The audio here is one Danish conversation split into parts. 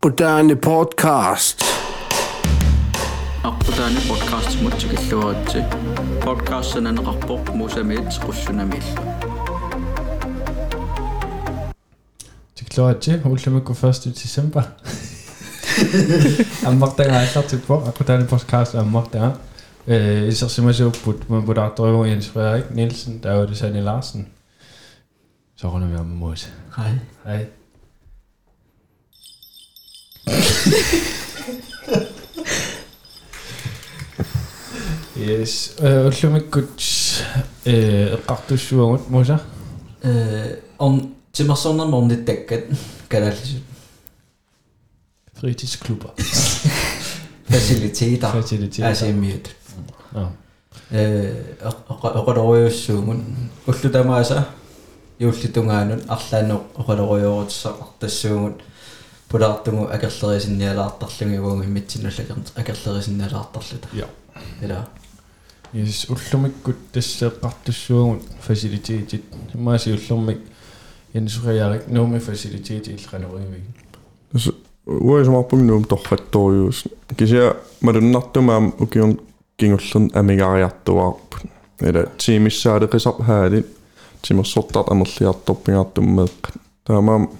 Akutani podcast. аққутаани подкаст мутсикиллуаритси подкастсананеқарпоқ мусамиит qussунамиилла Tiklorati, ultimikku 1. december. Ammartanga аллартиппо акутаани podcast аммартага. Э исерсимасууппут модераториу Jens Frederik Nielsen, David Sani Larsen. Så runder vi om mod. хай Hej. Yes, э уллумиккут э эққартуссуагут муса. э он тимерсорнерма орниттаккат калааллисут Fritidsklubber. фасилитеитар Faciliteter. асиммиут Nå. э оқалориуссуугун уллутамааса юуллитунгаанут арлаанеқ оқалориуорутсақар тассуугут пулаартугу акерлерисинниалаартарлугивуун иммитсинуллагерт акерлерисинниалаартарлута Ja. ила Yes, ullumikku tasseeqqartussuugut faciliteetit. Maasi ullumik insureerik nuumi faciliteetit ilqanuivig. уисмарпуг нуум торфатториус кися малуннартумаам укиун кингуллерн амигариартуаарпут эла тимиссаалеқисар хаали тимерсортарт амерлиарторпингаартуммеэққат таамаам фасилитет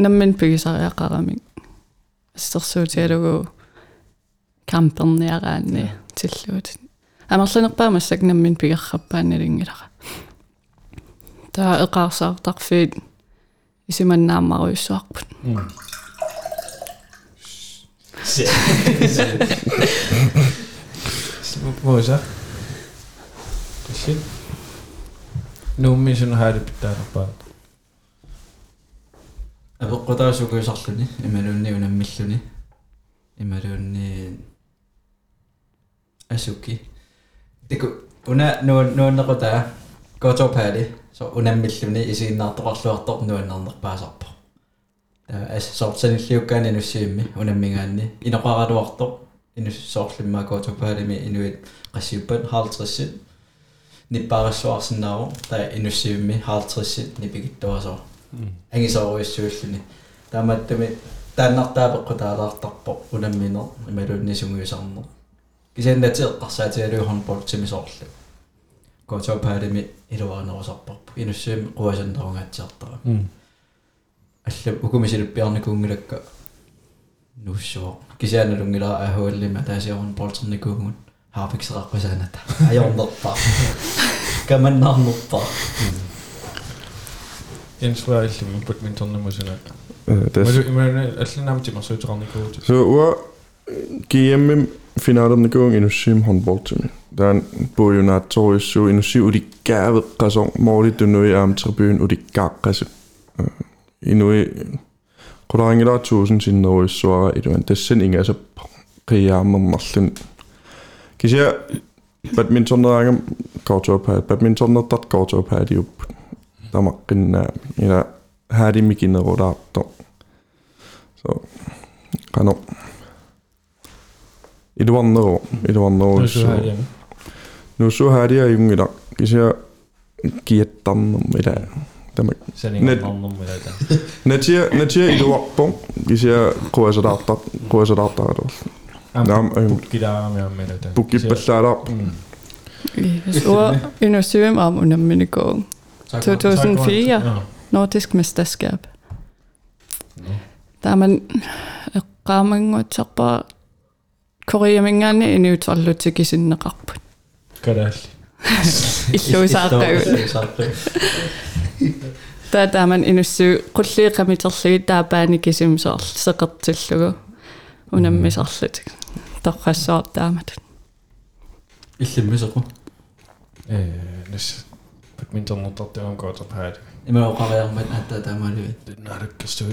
наммин пигисариақарамик ассерсуутиалугу камперниараанни тиллуут амерлунерпаа массак наммин пигерраппааналингилара таа эқарсаартарфиит исиманнаамаруйссуарпут Симпоза. Шин. Нуумисун хаарипитаарпаат. haali pitäänerpaa. авеққутаасукуисарлуни ималуунни унаммиллуни ималуунни асуки теку уна нуун нууннеқутаа которпаали со унаммиллуни исииннаартоқарлуартор нуаннарнерпаасарпо таа ас сортсаниллиуккаани нуссиимми унаммигаанни инеқаралуартор инуссоорлиммаа которпаалими инуит qassiuppan 50 ниппаарассуарсинааро таа инуссиимми 50 нипигиттуасоо ангисооруйссууллуни таамааттами тааннартаапекку таалаартарпо унамминер ималуунни сунгуисарнер кисааннати эққарсаатигалуухорн полтими соорлу котопаалими илуарнерусарпарпу инуссуими қуасаннеругаатсиартара алла укумисилиппиарни кунгилакка нуссоо кисааналунгила ахуаллима таасиорн полтерникуугун хаарфиксеқарпасааната аёрнерпаа каманнаарнерпаа Ensuar illim badminton musuna. Malu imana allinam tima soitrarnikuut. So ua GM finaalernikung inussim håndboldtimi. Tän pujunaattorissu inussi ulikkaavet qasor mooli tunui aamtribuun ulikkaaqqasu. Inui qularingilaatuusin sinneruissuara iluan tassan ingasap qiyaammernerlun. Kisia badmintonnerangam kortopaat badmintonnertat kortopaat iupput. tamakkinnää, ja härimmikin rodaatto. So, kano. Iduannero, iduannero. Nu så här det är ju idag. Kisa kiettannom idag. Tämä Netsiä netsiä iduappo. Kisa kuesadatta kuesadatta ero. Nam pukkidaamia menetään. Pukkipellära. Niin, suo ynnä syömään mun mennikoon. 2004 Nordisk mästerskap. Der man qaamanguutsarpa Koreamingani inuutarlutikisinneqarput. Kadalli. Illuisaaqagu. Та таман инуссуу куллии камитерлуги таапаани кисимсоор секертиллугу унаммисарлутик торрассоор таамат иллиммисеқу э нэс మీంతనంత ఇంకోట భారీ Immer auch aber mit einer Dame met Na, dat maar nu.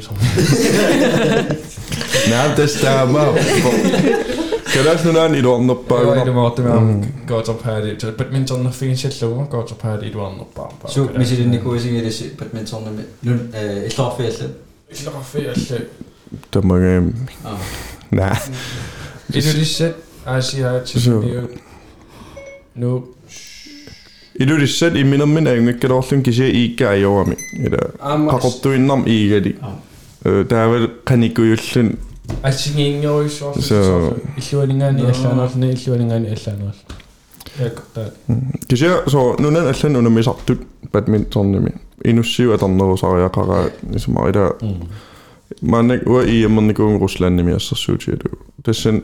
Na, dat nou, is daar maar. Kijk, nu naar niet aan de pauw. Ja, de maat hem gaat op haar dit. Het met dan nog je het zo, gaat op huid. dit aan de pauw. Zo, misschien in de kozen is het met dan nu Ik daar veel. Is daar veel. Dat mag hem. Nee. Is er is het als je nou. I det? Der er vel kan ikke jo sådan Altså ingen jo så Så- så illueringen i Island og illueringen i Island også. Ja, der. kan jeg så nu er sådan under mig sagt du badminton med. Endnu syv af andre så jeg kan ligesom meget der. Man ikke var i man ikke i Rusland mere så synes jeg det. Det er sådan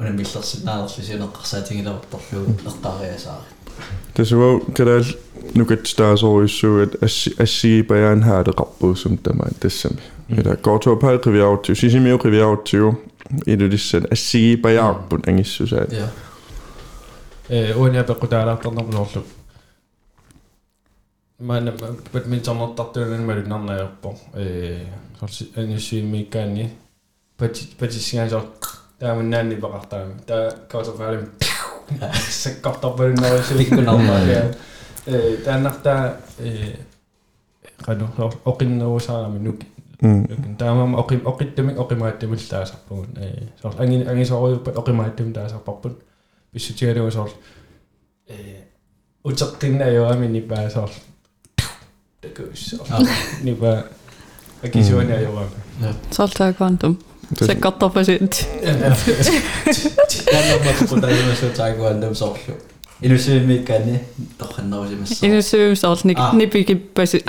En misschien als je naar als je ziet dan ga je dingen dat toch veel lagtare zaken. Dus wel, kijk nu het staat zo is zo het asie-asie bij jou mm. een hele rappe soms dan maar desembe. Ja, katoenpailt kan weer uit, het dus bij jou een rappe ding is, zo zeg je? Ja. Eh, oh ja, welke daaraf dan nog wel zo. Maar wat mensen altijd doen is maar de namen erop. Eh, als je een isie meekan je, wat je wat. tämä mm. on näin niin pakahtaa, tämä kautta väliin, se kaptaperin noissa. Pikku naulaa. Ei, tämä nähtää, kadu, okin nousaa, minuk, Tämä on okin, okittimin, okimaittimin tämä sappuun. Se on angin, angin se on okimaittimin tämä sappuun. Pysy tiedon, se on, utsattiin ei ole minni pää, se on, teköys, se on, niin pää, äkisuonia jollain. Se on mm. tämä kvantum. Saya cut off aja. Dan nama aku dah masuk cakap anda sokyo. Ini sebab mereka ni tak kenal je mesti. Ini sebab sahaja ni ni pergi pasi.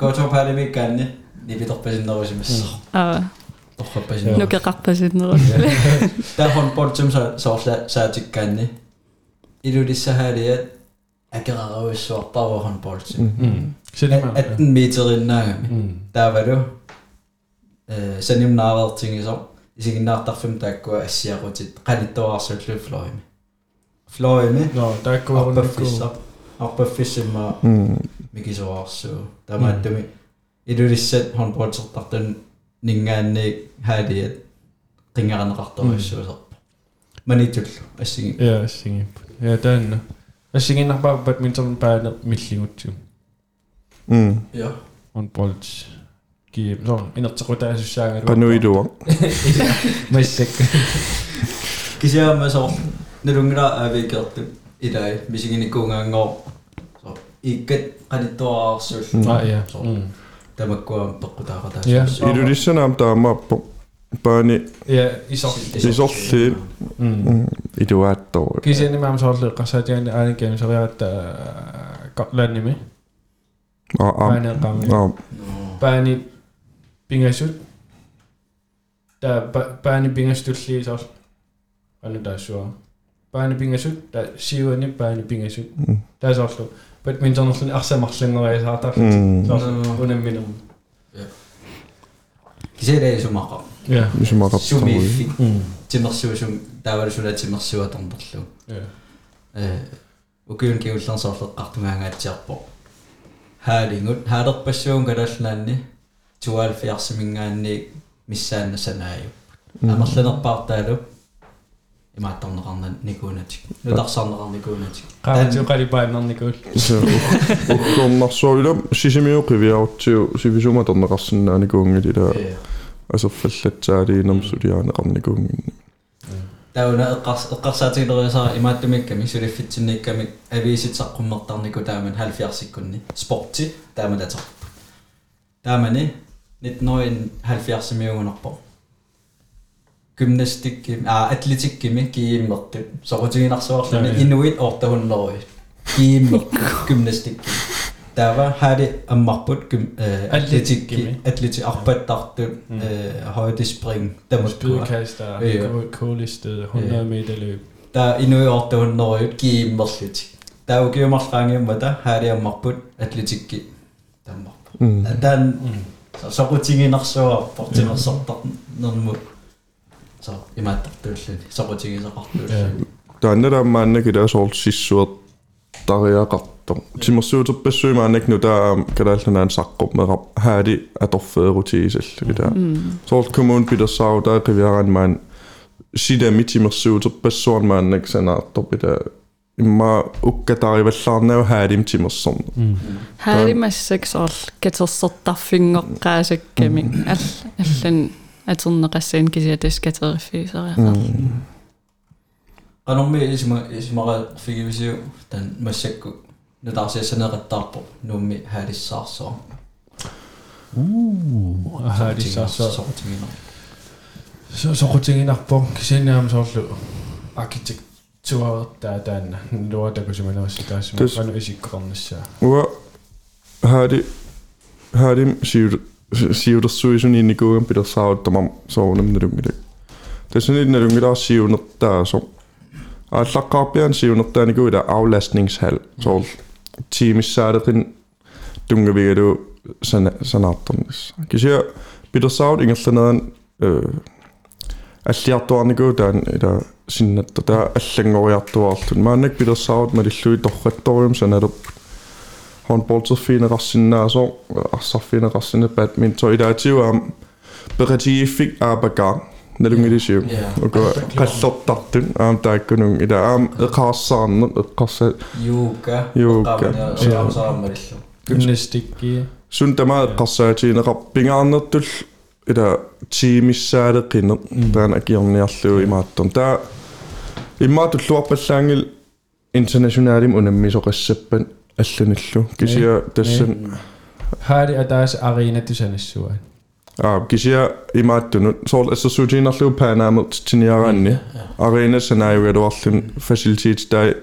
Kau coba hari mereka ni ni pergi tak pasi kenal je een Tak pasi. Nuk kak pasi kenal. Dah hon portum sahaja sahaja cikkan ik Ini di sehari Akka raus suorpaa hon portum. 18 meter innan. Där var du. Ilulissahaalia akeraruissuartarvahon poltsum. Mm. Se niin mä. Atten meterinnаагами. Mm. Taavalu э санимнаареертигисо исигиннаартарфим тааккуа ассиақутит qalittuarsullu флоими. Флоими No, tää kuuluu арпаффисса арпаффиссимма Mm. микисуарсуу тамааттуми илулиссат хонполтертартун нингаанни хаалиат qingaranеqartoruissuusерпа манитуллу ассиги Ja, singe. Ja, den. Jeg siger nok bare badminton bare millingut. Mm. Não, ainda te rotas o sangue. Panuido. Mas seco. Kisiä mä so nerungra avikeltu idai misingin. So iket kanitoa surf. Ah. So tämä kuan pakkuta kata. Ja. Idurissa nam tämä pakku. Pani. Ja isorsi. Isorsi. Iduatto. Kisiä ni mä solle kasatian ainakin het solle että kaplannimi. Ah ah. Pani. Pani пингасут та паани пингастулли соор anu таасуа паани пингасут та сиуани паани пингасут таасоорлу бадминтонерлуни арсамарлангориасаартарлут соор унамминерму кисерэ сумақа я сумақа сумифи тимерсуусум таавалсуна тимерсуаторнерлу э укиун киуллерсоорлеққартумаангаатсиарпо хаалингут хаалерпассуун калааллаанни tuaalfiarsimingaanni missaanna sanaayu амерланерпаартаалу имааттарнеқарна никуунаатик нутарсаарнеқарникуунаатик qaatio qalipaimnarnikul ukkornarsuagulam sisimiuqiviaruttiu sivisumatorneqarsinnaanikуунгilila асерфаллатсаалиинерм сулиаанеқарникуунгинни тауна эққарс эққарсаатигилериасаа имааттумикками сулиффитсинникками авииситсаққуммартарнику тааман 70 секунни спорти таамалатарпут таамани 1970 миугунарпо гимнастик а атлетик гими кииммертип сорутигинарсуарлами инуит ортагуннеруи кииммер гимнастик тава хари аммарпут гим атлетик атлетик арпаттарту højdespring тамуткуа коолистед 100 meter løb та инуи ортагуннеруит кииммерлут таугиумарлаангиуммата хари аммарпут атлетикки таммарпу таан soqutiginersuar portinersortarnermut så imaattartuulluni soqutigiseqartuulluni таанна таамааннаки таасоор сиссуер тариақарто тимерсуутерпассуимаанак ну таа калаалланаан саққоп мерап хаали аторфеерутигисаллуги таа соорт коммун питерсау таа қивиараанмаан сидами тимерсуутерпассуармааннак санаартор пита имма уккатариваллаарнава хаалим тимерсэрна хаалимассаксорл катерсэртарфингоққаасакками алла аллан атернеқассаан кисиатас катериффисериақарлу qanarmi isma ismaqarfigivisiu tan massakku nutaarsiassaneqattaarpo nuummi haalissaarsoor uu haalissaarsoor soqutiginarpo soqutiginarpo kisianiam soorlu architect tuottaa tämän luotako se menossa tässä Täs, mukana esikronnissa. Ua häädi häädi siudassuisun innikuuden pidä saavuttamaan saunan nerungille. Tässä nyt nerungille on siunottaa so. Allakkaappiaan siunottaa niin kuin avlastningshal. So tiimissä säädätin tungevielu sanattomissa. Kysyä pidä saavut ingallanaan alliartuarniku taan ila синнатта таа аллангориартуаарлун мааннак питерсаавут малиллуи торратториум саналерп håndboldserfineqarsinnaasor arserfineqarsine badminton ilaatiuaam peqatigiffik aapakaa nalungilisiu Ja. uka qallertartun aam taakkunun ila aam eqaarsaarneq eqqarsa yuuka Yuuka. qaamaniasaammalillu Gymnastikki. sun tamaa eqqarsaatiineqar pingaarnertul ila tiimissaaleqqineq taan akiorniarluu imaattorn taa immaatulluarpallaangil internationaalim unammisoqassappan аллуниллу кисиа тассан Haali ataas arina tusanassuaan. аа кисиа имааттунут соол ассерсуутиинерлуу паанаамерт тиниараанни арина санааюгалуарлун фасилитит тай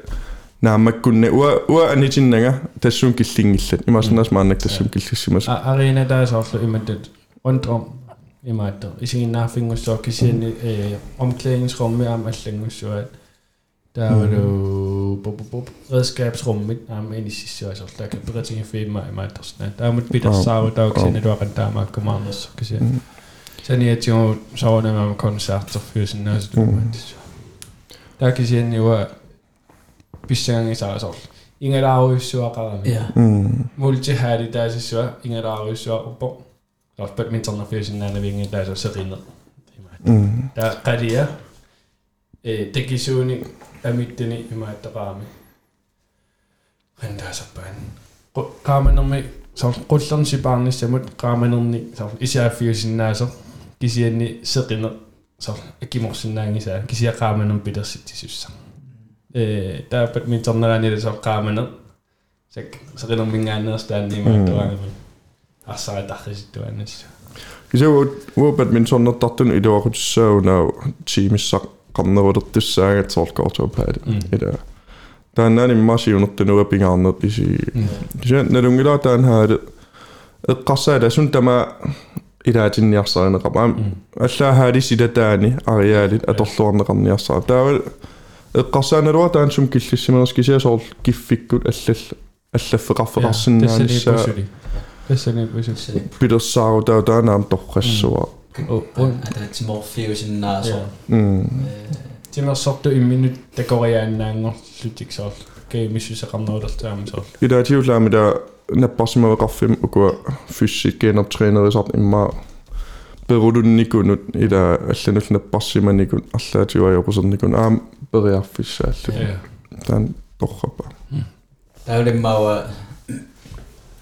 наамаккунна уа уа анитиннага тассун киллингиллат имаснаас мааннак тассун киллиссимас Arina taas soorlu imattat rundt om imaatto. Isiginnaarfingussua kisianni eh, omklædningsrummet am allangussuat. Der var jo bup, bup, bup, redskabsrummet am ind i sidste år, så der kan bedre ting for mig i Mattersne. Der er mit bitter Om- sav, der er også en, der er der meget kommandos, så kan jeg Sen er jeg jo så var det med koncerter for sådan noget, så det var det. Der kan jeg jo at bisang i sig så. Ingen der er jo så akkurat. ja Multihari taasissua ingaraarissua upo. Ros badminton fyysinen vingi taasa serina. Ta qadia e tekisuuni amittini imaattaqaami. Qandaasappan. Qaamanermi so qullerni paarnissamut qaamanerni so isaa fyusinnaasa kisianni seqina so akimorsinnaangisaa kisia qaamanerm pitersittissussa. E ta badmintonnerani so qaamaner sek seqinum mingaannerstaanni imaattaqaami. Arsaataqisittuannis. кисиа уа бадминтоннертартун илуақутиссаагунаа тимиссақ қарнерулертуссаагат сооркоортуапаали ила тааннаани маасиунертунуа пингаарнерт иси кисиа налунгилаа таан хаали эққарсаала сун тама илаатинниарсаринеқап аам аллаа хаали силатаани ариаалит аторлуарнеқарниарсаа таавал эққарсааналуа таан сум киллиссимерс кисиа соор киффиккут аллал аллаффеқарфеқарсиннаанissaa Тассани пусут. питерсаару таа таанаам торқассуа ататсиморфиусиннаасо м Тимерсорту имминут такориааннаангорлутик соор кеемиссусеқарнерулертаама соор. илаатиулаамила наппарсимавеқарфим укуа фиссиккeenertrainerisart имма перулунникунут ила алланул наппарсиманикун арлаатиуаёқусерникун аам периарфиссааллу Ja. таан торрапа таулиммауа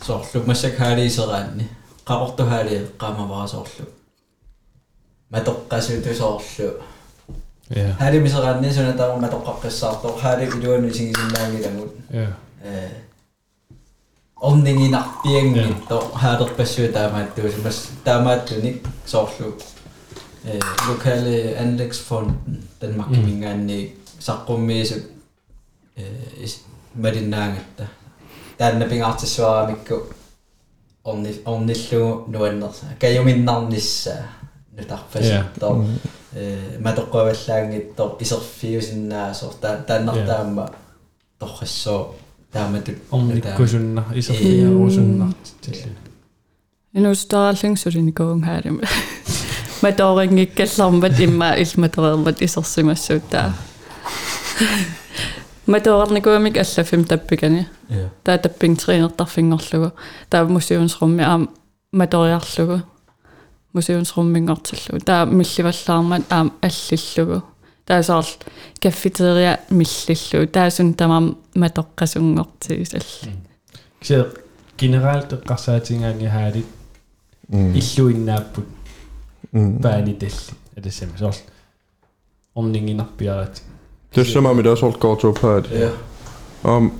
соорлу массак хаалиисераанни qaqortu haali qaamavarasoorlu matoqqasutu soorlu Ja. haali miseraanni suna taama matoqqaqqissaartoq haali iluanu singisinnaangilamut Ja. э орнигинарпиангитто хаалерпассуи таамааттуус мас таамааттуник соорлу э локале анлексфонден данмаркимингаанни саққуммиисут э малиннаангатта таанна пингаартиссуарамикку орни орниллугу нуаннерса каюминнарниссаа нутарфаситтоо э матоққаваллаангиттор исерфиусиннаасор таа тааннартаама торрассоо тааматут орниккусунна исерфиарусуннартиллу инустааллингсулиникуун хаалим маторингиккаллармат имма илматерермат исерсимассуутаа матуарникуамик аллафим таппикани таа таппин триинертарфингорлугу таа мусиунсрумми аа материарлугу мусиунсруммингортиллугу таа милливаллаармат аа аллиллугу таасаар кафетериа миллиллуу таасун тамам матоққасунгортигис алли ксе генерал теққарсаатингаани хаалит иллуиннааппут баани талли атасама соор орнингинарпиараати Dessutom, amit az ott kautó päädi. Am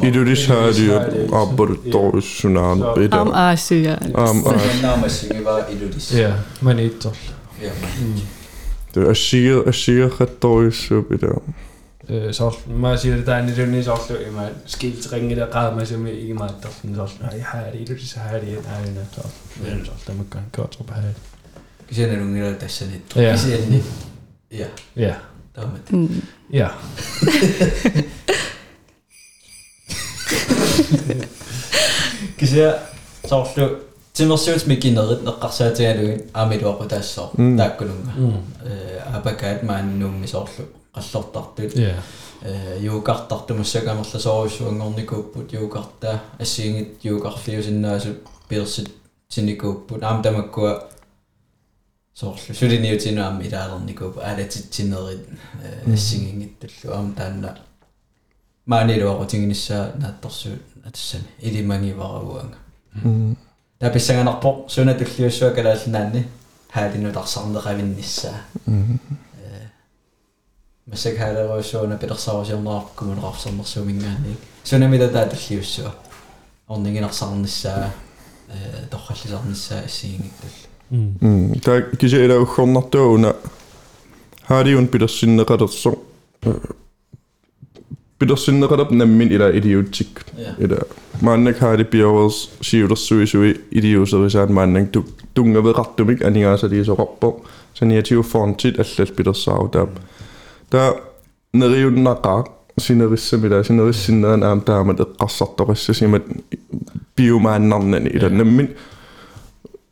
Idris häädi abborto sunan pidä. Am asia. Am asia. Am asia va Idris. Ja, men itto. Ja. Det er siger, er siger ret dårligt så pidä. Så mä siger det tänne sen niin sohtu ei mä skilt ringi der grad mä sen ei mä tohtin sohtu. Ai häädi Idris häädi häädi sohtu. Men sohtu mä kan kautó päädi. Kysyä ne nungilla tässä nyt. Ja. Kysyä ne. Ja. Ja. damit. Hm. Ja. Kisiä, sortu, timmersuut mikinnerit neqqarsaatigaluin aamiluaqu taassor mm. taakkulunga. Apakaat mm. maannuummi sorlu qallertartut. Juukartartumassakamerla soruissuangornikuupput juukartaa assiingit juukarliusinnaasut piirsit sinikuupput aam tamakkua soorlu suliniutinuam ilaalerniku aalatsitsinnerit ассигингиттуллу аам таанна маанилуакутингинissaа наатторсуу атассами илимангиварагуанга таписсаганарпо суна туллиуссуа калааллинаанни хаалинутарсарнеқавинниссаа э масак хаалерууссууна пилерсаарусиорнаарпу кумунеқарсарнерсуумингаанник сунамида таатуллиуссуа орнигинарсарнissaа э торхаллисарнissaа ассигингиттуллу Tää kisi edä ukhonnartuuna. Haadiun pidersinneqalerso. Pidersinneqalap nammin ila idiotik. Ja. Ida. Maannak haadi piawers siulersuisui idioserisaan maannak tungavet rattumik aningaasa diisoqarpo. Saniatiu fontit allal pidersaaru Tää neriunnaqaaq sinerissamila sinerissinneran aam taamat eqqarsartoqassasimat biomaannarnani ila nammin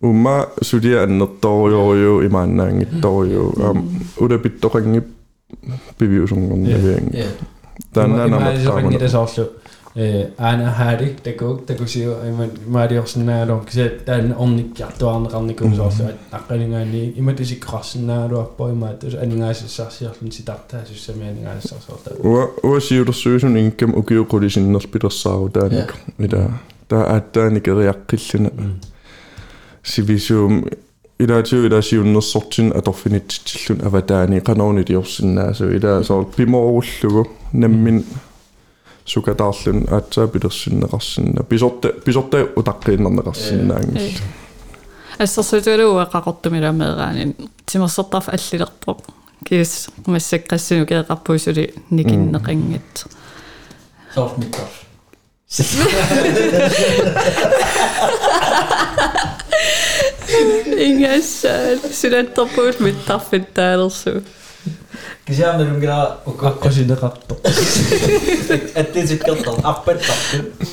umma sudia annertorjorju imaannaangittorju ulapittoqanngip piviusunngornaviangi тааннаанаматтаарна соорлу э ана хари такук такусиу иман мариорсинаалур киса таан орниккиартуарнеқарникум соорлу аққалингаани иматусиккоқарсинаалуарпо имаатус анингаассарсиарлун ситартаасуссами анингаассарсоорта уа уа сиулерсуусун ингкам укиуқулисиннерпилерсаару таанак ила таа ааттааникериаққиллуна sivisuum ilaatiu ila siunnersortin atorfinititillun avataani qanoorni diorsinnaasu ila soor pimorullugu nammin sukataarlun aatsaa pilersinneqarsinna pisorta pisorta utaqqiinnerneqarsinnaangil ассерсутулуа qaqortumilameeraani тимерсертарф аллилерпо кис массаккассуну кеэқарпуусули никиннеқангат соормиттар Inga kär. Sinä tapoit mit taffit täällä sun. Kysyä on minun kyllä kakko sinne katto. Ettiin sit kattoon, appet tappi.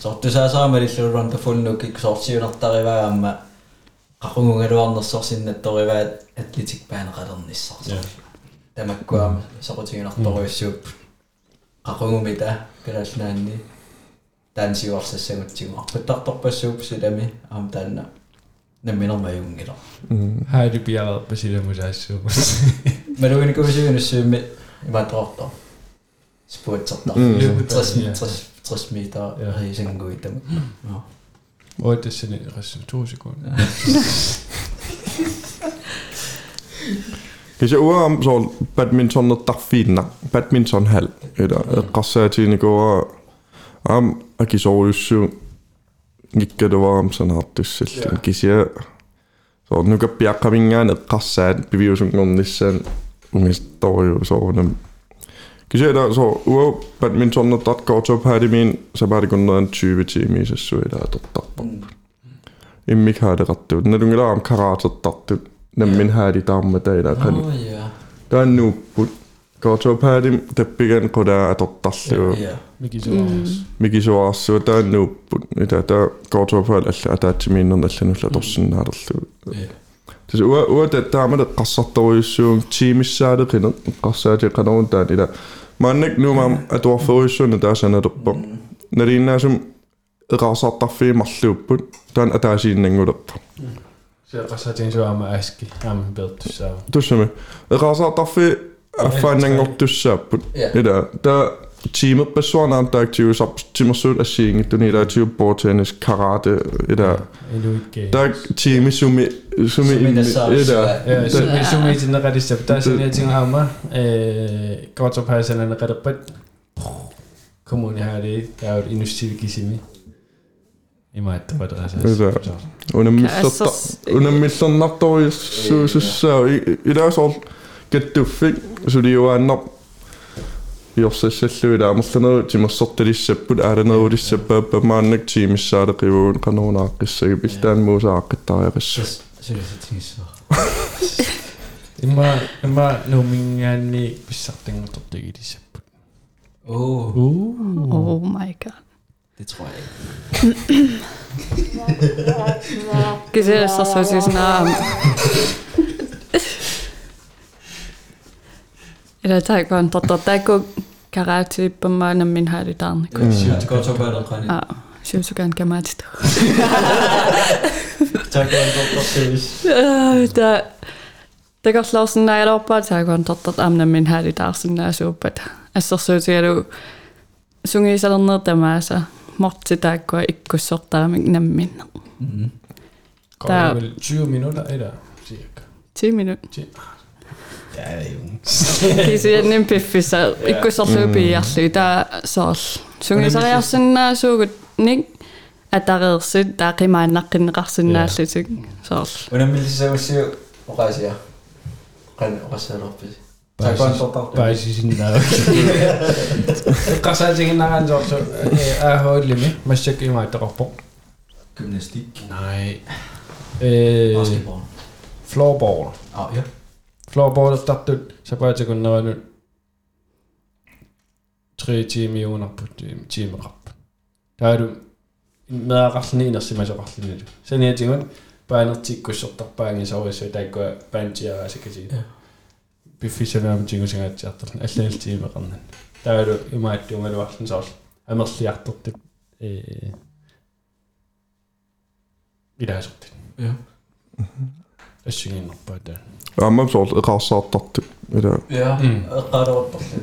Sottu sää saamerille ranta funnukik, sotsi unottari väämmä. Kakungunga ruannassa sinne tori väät, et litsik päin kadonnissa. Tämä kuva, sotsi unottari mm. suup. Kakungu mitä, keräs sinä niin. Tän sijuarsessa, kun sinua appet tappi suup sydämi, am tänne. Nukappiaqqamingaan eqqarsaat piviusungornissaan ungistoriu soornam Kisa der så uo badminton og dat går til på det min så bare det kun noget en 20 timer så så er der dat i mig har det ret det når du lader om karate dat det når min har det der med det der kan Åh, ja. der er nu går. Til på det det begynder ikke det var sådan at du selv den kisje. Så nu kan jeg komme ind i en kasse, at vi jo sådan nogle nissen, unge står jo så over dem. Kisje der så uo, at min sådan noget går til at have min, så bare det kun noget en 20 time i så er der at tage op. I mig har det ret Når du er om karate, så tager du min har det der med dig der kan. Der er nu på går til at have det, det begynder kun. sådan har det Ja. Det er ude ude det der med det qassartoru suun tiimissaaде qina qassaaji qanauntaan ila maannak nuumam atuarfuissuuna taasanalерпо naliinnaasum eqarsartarfii marluupput taan ataasiinnangulerpa Se qassatin suama aski am biltussaa. tussami eqarsartarfii affaannangortussaapput Ja. ila ta tiimeqassuarnaam taaktiusar timersuut assiingittuni ila tiu bordtennis karate ila Inuikke. ta tiimissumi sumi Sumi nassaarissa. ila Ja, sumi sumi sinna qadissap taasan yatin aama eh qotopaasan qadappat. Kommuni haali taud inussivikisimi. Imaatta qadrasa. Ila. unammisserta unammissernartoriussuusussaa ilaasoor kattуффик сулиуааннар иорсассаллуи лаамерланеру тимерсорталиссаппут ааланерулиссаппааппа мааннак тимиссаалеқивуун кануунааqqissagi пистаан муусааққиттариақисса Сулисатингиссаа. Imma imma numingaanni pissartangutortigilissapпут. Åh, Oh my god. det tror jeg ikke. Kyseessä se Eller tak kon totta tako karate på manen min här i tarn. Sjukt gott så bara kan. Ja, sjukt så kan kamat. Tak kon totta sis. Da takarlausen näillä oppa tak kon totta amnen min här i tarn nä supet. Alltså så ser du sungisalanna tämä sa motsi takko ikkussortaa nämmin. Mhm. Kommer väl 20 minuter är det 10 minuter. Ja, jo. Kisi niin piffissä, ikkussorluupi jäsli, tää saas. Sungi sarjassin suukut, niin että rilsi, tää rimainnakin rassin Ja. näsli, saas. Unamillisa ussi oqasia. Qan oqassalerpisi. Tak for en god Floorballiltartut sapaatakunneranut 3 tiimiuunarput tiimeqarput. Taalu иммеақарлини инерсимасоқарлинилу. саниатигун паанертиккуссортарпаанги сорису тааккуа паантиараасакати. биффисалаам тигусагаатсиартарлу аллаал тиимеқарнан. Тааlu имааттуунгалуарлун саарл амерлиартертик ээ илаасортит. я ассигиннерпаа таа аамам соорл эқарсаартартут ила Ja, Mm. eqqaluartorlu.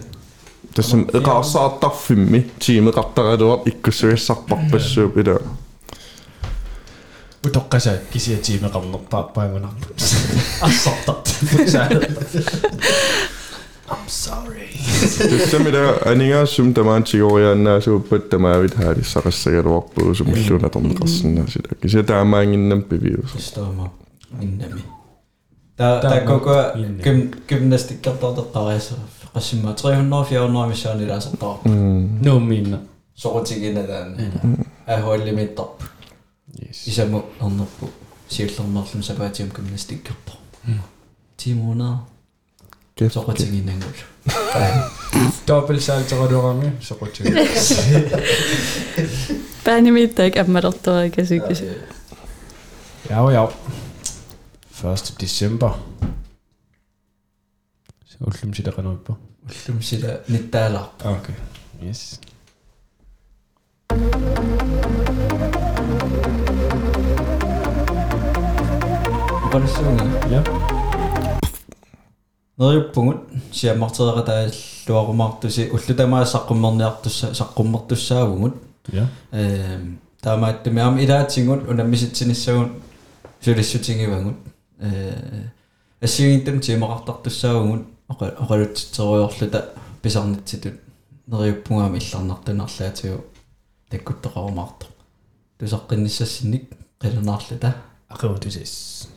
тассан эқарсаартарфимми тимеқартаралуар иккуссуиссарпарпассууп ила утоққасаа кисиатиимеқарнерпааппаангунарпут ассартарт I'm sorry тассамила анигаассум тамаантигориааннаасууппат тамаавит хаалиссақассагалуарпуу сумиллуна торнеқарсинаасила кися таамаангиннам пивиус Forstår Minnemi. Der, der, der går gymnastik og der, der er så og sige mig 300-400 missioner i deres dag. Nu mine. Så er det ikke en af den. Jeg holder mit op. Hvis jeg må andre på cirkler om morgenen, så går jeg til om gymnastik og der. 10 måneder. Så er det ikke en af den. Dobbelt salg til Radio Rami, så går det ikke. Bare en i middag, at er der, ikke? Ja, ja. Ja, ja. 1. december så ullum sitä kanoippa Ullum sila nittaalarp. okay yes Qanassuunga. ja Neriuppungut siammarteeqataa luarumaartusi ullutamaa saqqummerniartussa saqqummertussaavugut ja эм таамааттами аама илаатсигут унаммиситсинissагун сулиссутингивагут э Э, ассигинтэм тимақартартуссаагун оқалутсериорлута писарнатситут нериуппунгаами илларнартунарлаатигу таккуттоқарумаарто тусаққинниссассинник қилунаарлута ақиутусис